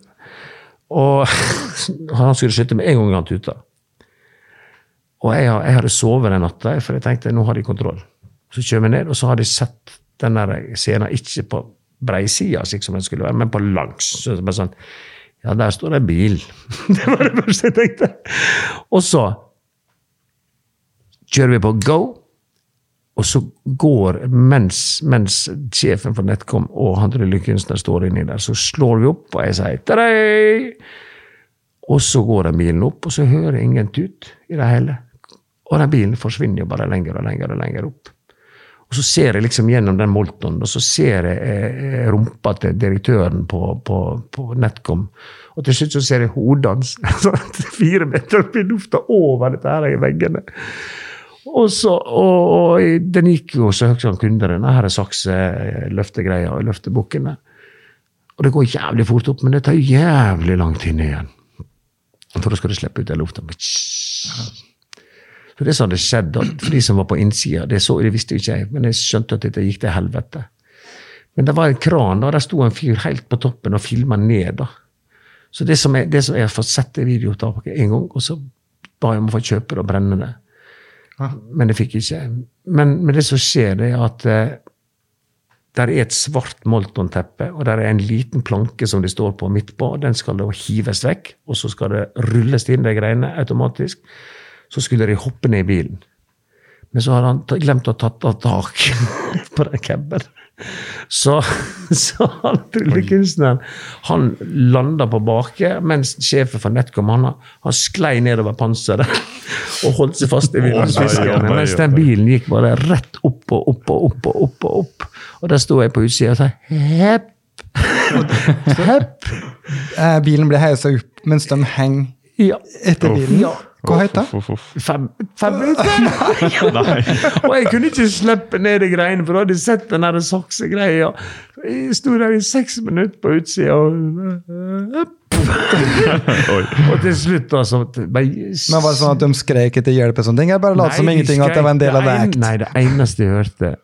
Og han skulle skyte med en gang han tuta. Og jeg, jeg hadde sovet den natta, for jeg tenkte nå har de kontroll. Så kjører vi ned, og så har de sett den der scenen ikke på breisida, slik som den skulle være, men på langs. Så bare sånn Ja, der står det en bil. det var det første jeg tenkte. Og så kjører vi på go, og så går, mens, mens sjefen for Netcom og han tryllekunstneren står inni der, så slår vi opp, og jeg sier «Tadei!» Og så går den bilen opp, og så hører jeg ingen tut i det hele. Og den bilen forsvinner jo bare lenger og lenger og lenger opp. Og så ser jeg liksom gjennom den Molton, og så ser jeg eh, rumpa til direktøren på, på, på Netcom. Og til slutt så ser jeg hodet hans fire meter opp i lufta over dette her i veggene. Og, så, og, og den gikk jo så høyt som kunne Denne Her er sakse, løftegreia og løftebukkene. Og det går jævlig fort opp, men det tar jævlig lang tid ned igjen. For da skal du slippe ut den lufta. Så det som hadde skjedd for de som var på innsida, det, det visste ikke jeg, men jeg skjønte at dette gikk til helvete. Men det var en kran, og der sto en fyr helt på toppen og filma ned. da. Så det som, jeg, det som jeg har fått sett i videoopptaket en gang, og så ba jeg om å få kjøpe det og brenne det. Men det fikk jeg ikke. Men, men, det som skjer, det er at eh, der er et svart Molton-teppe, og der er en liten planke som de står på midt på. Den skal da hives vekk, og så skal det rulles inn de greiene automatisk. Så skulle de hoppe ned i bilen. Men så hadde han glemt å ta tak på den caben. Så, så han tryllekunstneren han landa på bake, mens sjefen for Netcom han, han sklei nedover panseret og holdt seg fast i vindusviskerne. Mens den bilen gikk bare rett opp og opp og opp. Og opp og opp. Og der sto jeg på utsida og sa hepp. hepp. Eh, bilen ble heisa opp mens de henger Ja. etter bilen. ja. Hvor høyt det? Fem, fem minutter! Nei. Og jeg kunne ikke slippe ned de greiene, for da hadde jeg sett den der saksegreia. Jeg sto der i seks minutter på utsida og Og til slutt, altså bare, Men Var det sånn at de skrek etter hjelp? og sånne ting? Jeg bare lot som ingenting, at det var en del av det act. Nei, det eneste jeg hørte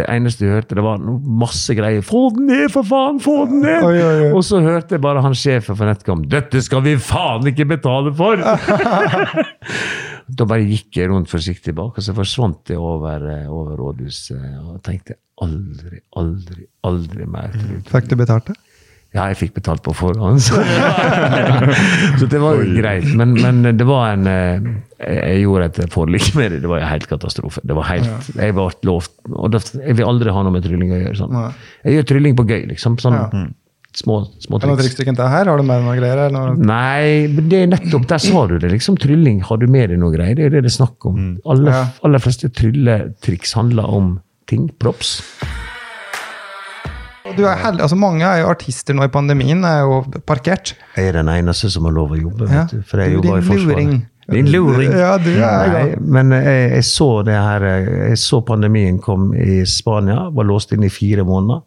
det eneste jeg hørte, det var masse greier. 'Få den ned, for faen! Få den ned!' Oi, oi, oi. Og så hørte jeg bare han sjefen for Netcom 'Dette skal vi faen ikke betale for!' da bare gikk jeg rundt forsiktig bak, og så forsvant jeg over, eh, over rådhuset og tenkte aldri, aldri, aldri mer. Fikk du betalt det? Ja, jeg fikk betalt på forhånd, så, så det var jo greit. Men, men det var en eh, Jeg gjorde et forlik med det. Det var jo helt katastrofe. Det var helt, Jeg ble lovt og det, Jeg vil aldri ha noe med trylling å gjøre. sånn. Jeg gjør trylling på gøy, liksom. Sånn Ja. små, små Er det triks. triks du her? Har du med deg noe greier? Eller noe? Nei, det er nettopp der sa du det. liksom Trylling, har du med deg noe greier? Det er jo det det er snakk om. Alle, Ja. aller fleste trylletriks handler om ting. Props. Og Du er heldig, altså Mange er jo artister nå i pandemien, er jo parkert. Jeg er den eneste som har lov å jobbe, Ja. vet du. For jeg Du, jobber i din Forsvaret. luring. Din luring. Ja, du er Nei, men jeg, jeg så det her Jeg så pandemien kom i Spania. Var låst inn i fire måneder.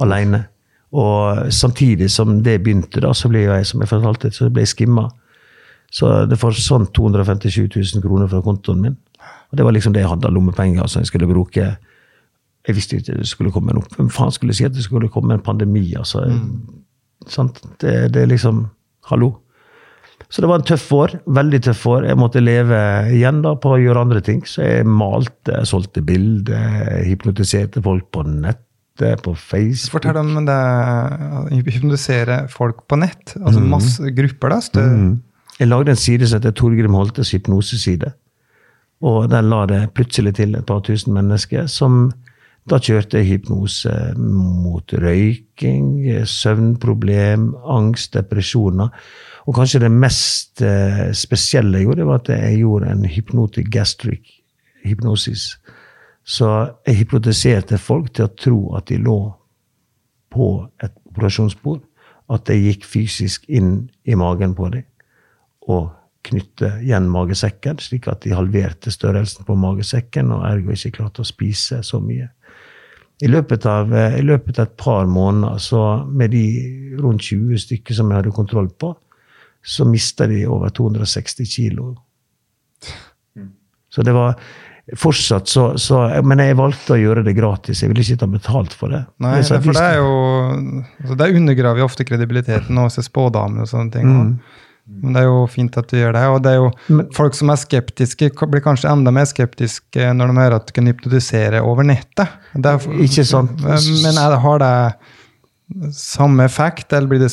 Alene. Og samtidig som det begynte, da, så ble jeg som jeg fortalte, så ble jeg skimma. Så det forsvant 257 000 kroner fra kontoen min. Og det var liksom det jeg hadde av lommepenger som jeg skulle bruke. Jeg visste ikke det skulle komme en opp. Hvem faen skulle si at det skulle komme en pandemi? altså. Sant? Det, det er liksom Hallo. Så det var en tøff år. Veldig tøff år. Jeg måtte leve igjen da på å gjøre andre ting. Så jeg malte, solgte bilder, hypnotiserte folk på nettet, på Facebook. Fortell om det hypnotisere folk på nett. Altså masse grupper, da. Stø Mm. Jeg lagde en side som heter Torgrim Holtes hypnoseside. Og den la det plutselig til et par tusen mennesker som da kjørte jeg hypnose mot røyking, søvnproblem, angst, depresjoner. Og kanskje det mest eh, spesielle jeg gjorde, var at jeg gjorde en hypnotic gastric hypnosis. Så jeg hypnotiserte folk til å tro at de lå på et operasjonsbord. At jeg gikk fysisk inn i magen på dem og knytte igjen magesekken, slik at de halverte størrelsen på magesekken og ergo ikke klarte å spise så mye. I løpet av, eh, i løpet av et par måneder, så med de rundt 20 stykker som jeg hadde kontroll på, så mista de over 260 kilo. Så det var fortsatt så, så Men jeg valgte å gjøre det gratis. Jeg ville ikke ta betalt for det. Nei, det, for det er jo altså Det undergraver jo ofte kredibiliteten hos spådamene og sånne ting. Mm. Men det er jo fint at du gjør det. Og det er jo Men- folk som er skeptiske, blir kanskje enda mer skeptiske når de hører at du kan hypnotisere over nettet. Det er, Ikke sant? Men er det, har det samme effekt, eller blir det,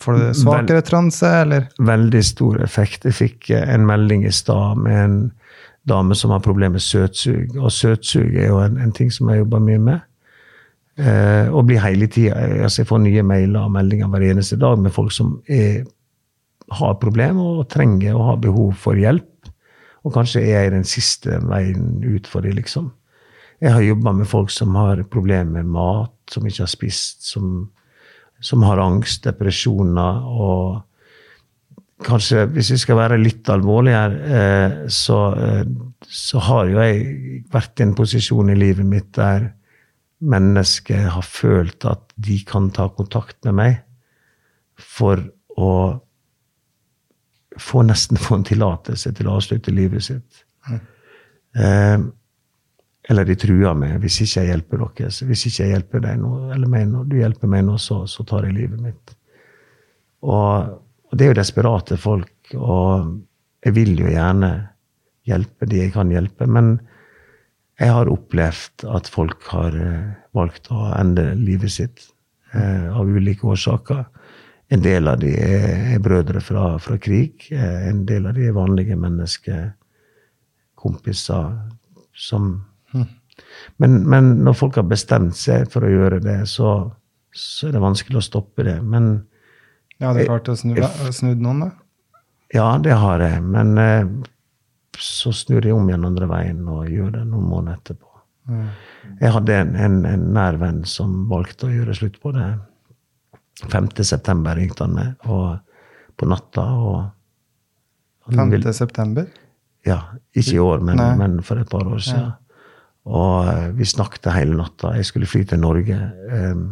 får du svakere transe, eller? Veldig stor effekt. Jeg fikk eh, en melding i stad med en dame som har problemer med søtsug. Og søtsug er jo en, en ting som jeg jobber mye med. Eh, og blir hele tida altså Jeg får nye mailer og meldinger hver eneste dag med folk som er, har problemer og trenger og har behov for hjelp. Og kanskje er jeg den siste veien ut for dem, liksom. Jeg har jobba med folk som har problemer med mat, som ikke har spist, som, som har angst, depresjoner og Kanskje, hvis vi skal være litt alvorlige her, eh, så, eh, så har jo jeg vært i en posisjon i livet mitt der mennesker har følt at de kan ta kontakt med meg for å få nesten få en tillatelse til å avslutte livet sitt. Eh, eller de truer meg hvis ikke jeg hjelper dere. Hvis ikke jeg hjelper deg nå, eller meg nå, du hjelper meg nå, så, så tar jeg livet mitt. Og, og det er jo desperate folk, og jeg vil jo gjerne hjelpe de jeg kan hjelpe, men jeg har opplevd at folk har eh, valgt å ende livet sitt eh, av ulike årsaker. En del av de er, brødre fra, fra krig. En del av de er vanlige mennesker, kompiser, som men, men når folk har bestemt seg for å gjøre det, så, så er det vanskelig å stoppe det. Men Ja, det er klart å snu, snudd noen, da. ja, det har jeg. Men eh, så snur jeg om igjen andre veien og gjør det noen måneder etterpå. Jeg hadde en, en, en nær venn som valgte å gjøre slutt på det. 5. september ringte han meg og, på natta. og han 5. september. Ja, ikke i år, men, men for et par år siden. Og eh, vi snakket hele natta. Jeg skulle fly til Norge. Um,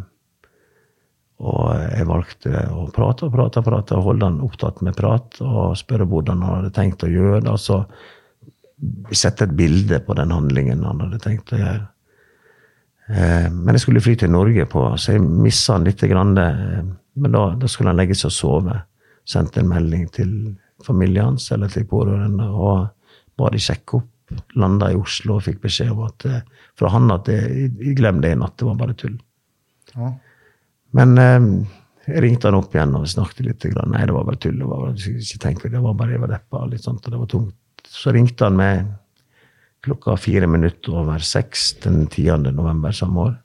og jeg valgte å prate og prate og prate og holde han opptatt med prat og spørre hvordan han hadde tenkt å gjøre det. Altså sette et bilde på den handlingen han hadde tenkt å gjøre. Eh, men jeg skulle fly til Norge på, så jeg missa han litt. Eh, men da, da skulle han legge seg og sove. Sendte en melding til familien hans eller til pårørende og ba de sjekke opp. Landa i Oslo og fikk beskjed om at, eh, fra han at det, glem det i natt, det var bare tull. Ja. Men jeg ringte han opp igjen og snakket litt. Nei, det var bare tull. Det var, bare- ikke tenk det, var bare jeg var deppa. Litt sånt, og det var tungt. Så ringte han meg klokka fire minutter over seks den 10. november samme år.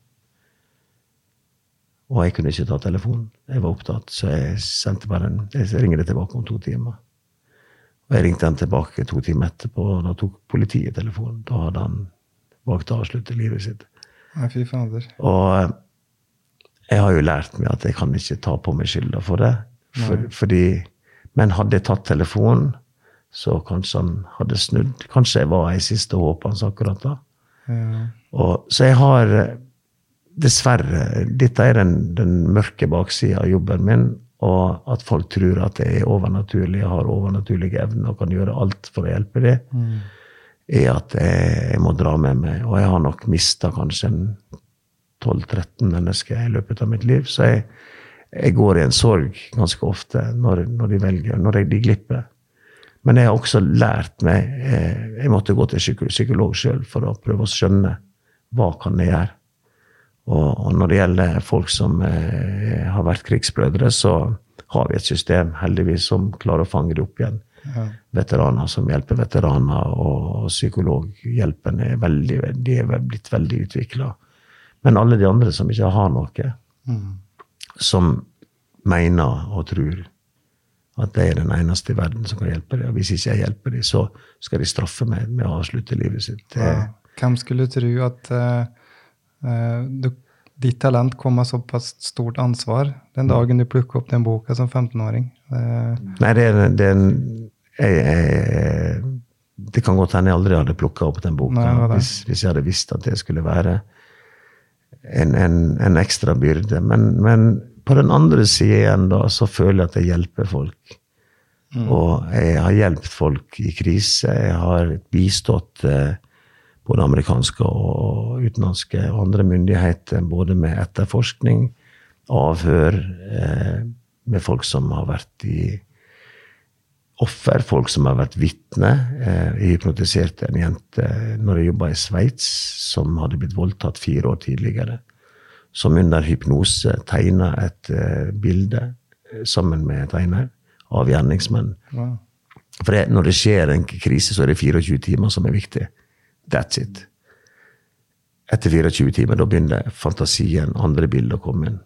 Og jeg kunne ikke ta telefonen. Jeg var opptatt, så jeg sendte bare en Jeg ringer det tilbake om to timer. Og jeg ringte han tilbake to timer etterpå, og da tok politiet telefonen. Da hadde han valgt å avslutte livet sitt. Nei, fy fader. Og eh, jeg har jo lært meg at jeg kan ikke ta på meg skylda for det. For, fordi, men hadde jeg tatt telefonen, så kanskje han hadde snudd. Kanskje jeg var i siste håp hans akkurat da. Ja. Og, så jeg har eh, Dessverre. Dette er den, den mørke baksida av jobben min. Og at folk tror at jeg er overnaturlig, har overnaturlige evner og kan gjøre alt for å hjelpe dem, er at jeg, jeg må dra med meg. Og jeg har nok mista kanskje 12-13 mennesker i løpet av mitt liv. Så jeg, jeg går i en sorg ganske ofte når, når de velger, når jeg, de glipper. Men jeg har også lært meg eh, Jeg måtte gå til psykolog sjøl for å prøve å skjønne hva kan jeg gjøre. Og, når det gjelder folk som eh, har vært krigsbrødre, så har vi et system heldigvis som klarer å fange det opp igjen. Veteraner som hjelper veteraner, og psykologhjelpen er veldig, de er blitt veldig utvikla. Men alle de andre som ikke har noe, som mener og tror at det er den eneste i verden som kan hjelpe dem. Og hvis ikke jeg hjelper dem, så skal de straffe meg med å avslutte livet sitt. Det. Hvem skulle tro at eh, du, ditt talent kom med såpass stort ansvar den dagen du plukka opp den boka som 15-åring? Uh, Nei, det er, det er en jeg, jeg, Det kan godt hende jeg aldri hadde plukka opp den boka Nei, hvis, hvis jeg hadde visst at det skulle være en, en, en ekstra byrde. Men, men på den andre sida igjen, da, så føler jeg at jeg hjelper folk. Og jeg har hjulpet folk i krise. Jeg har bistått eh, både amerikanske og utenlandske og andre myndigheter både med etterforskning, avhør, eh, med folk som har vært i offer, folk som har vært vitne. Eh, Jeg hypnotiserte en jente når jeg jobba i Sveits, som hadde blitt voldtatt fire år tidligere. Som under hypnose tegna et eh, bilde eh, sammen med tegner av gjerningsmenn. Wow. For det, når det skjer en krise, så er det 24 timer som er viktig. That's it. Etter 24 timer da begynner fantasien, andre bilder å komme inn.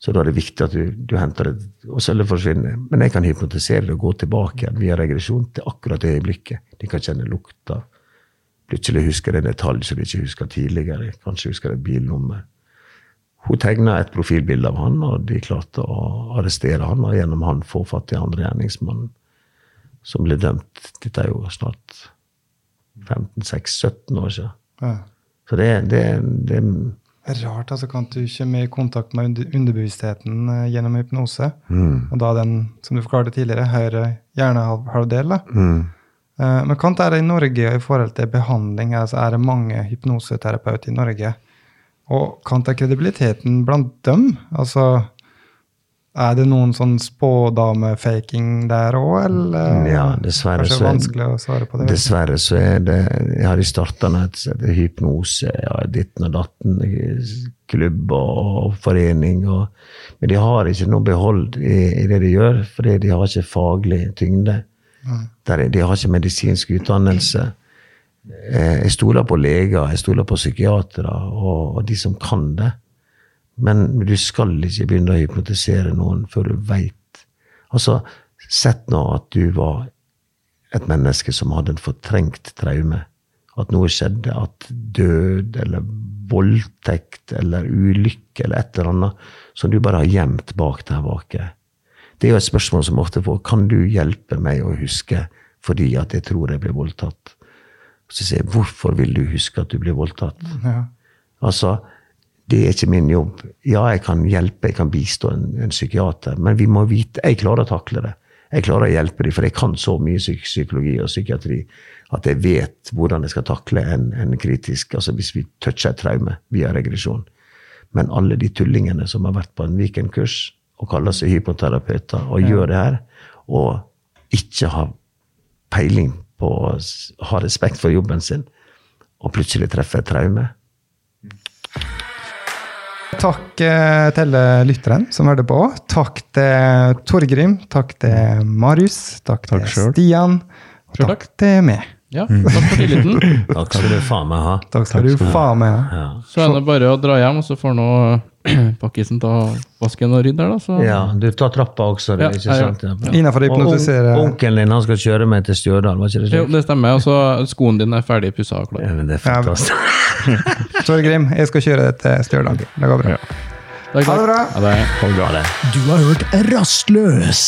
Så da er det viktig at du, du henter det, og så forsvinner. Men jeg kan hypnotisere det og gå tilbake igjen via regresjon til akkurat det øyeblikket. De kan kjenne lukta. Plutselig husker de en detalj som de ikke husker tidligere. Kanskje husker de et bilnummer. Hun tegna et profilbilde av han, og de klarte å arrestere han, og gjennom han få fatt i andre gjerningsmannen, som ble dømt. Dette er jo snart 15-16-17 år siden. Ja. Så det, det, det Det rart, altså kan du komme i kontakt med underbevisstheten eh, gjennom hypnose. mm, Og da den, som du forklarte tidligere, høyre hjernehalvdel. mm. Eh, Men er det i Norge i forhold til behandling? Altså, er det mange hypnoseterapeuter i Norge? Og kan ta kredibiliteten blant dem? Altså, er det noen sånn spådamefaking der òg, eller? Ja, dessverre Kanskje så er- vanskelig å svare på det. Dessverre så er det Jeg har i starten hatt hypnose, ja, ditten og datten, klubb og forening, og, men de har ikke noe behold i, i det de gjør, fordi de har ikke faglig tyngde. Er- de har ikke medisinsk utdannelse. Eh, Jeg stoler på leger, jeg stoler på psykiatere og, og de som kan det. Men du skal ikke begynne å hypnotisere noen før du veit. Altså, sett nå at du var et menneske som hadde en fortrengt traume. At noe skjedde. At død eller voldtekt eller ulykke eller et eller annet som du bare har gjemt bak der bake. Det er jo et spørsmål som ofte får kan du hjelpe meg å huske fordi at jeg tror jeg ble voldtatt. Så sier jeg hvorfor vil du huske at du ble voldtatt? Ja. Altså, det er ikke min jobb. Ja, jeg kan hjelpe, jeg kan bistå en, en psykiater, men vi må vite Jeg klarer å takle det. Jeg klarer å hjelpe dem, for jeg kan så mye psyk psykologi og psykiatri at jeg vet hvordan jeg skal takle en, en kritisk Altså hvis vi toucher et traume via regresjon. Men alle de tullingene som har vært på en weekendkurs og kaller seg hypoterapeuter og gjør det her, og ikke har peiling på å ha respekt for jobben sin, og plutselig treffer et traume, Takk eh, til lytteren som hørte på. Takk til Torgrim. Takk til Marius. Takk, Takk til selv. Stian. Og takk, takk til meg. Ja, takk for tilliten. Takk skal du faen meg ha. Takk skal du faen meg ha. Ja. Så er det bare å dra hjem, og så får nå pakkisen ta vasken og rydde der, da. Så. ja, du tar trappa også, det Ja, ikke ja, ja. sant? Ja. Innenfor Og hypnotisere. on- Onkelen din han skal kjøre meg til Stjørdal, var ikke det Jo, det stemmer. Og så skoene dine er ferdig pussa og klar. Ja, men det er Ja, fantastisk. Torgrim, jeg skal kjøre deg til Stjørdal. Det går bra. Takk, Ha det bra. Ha det. Ha det. Du har hørt Rastløs.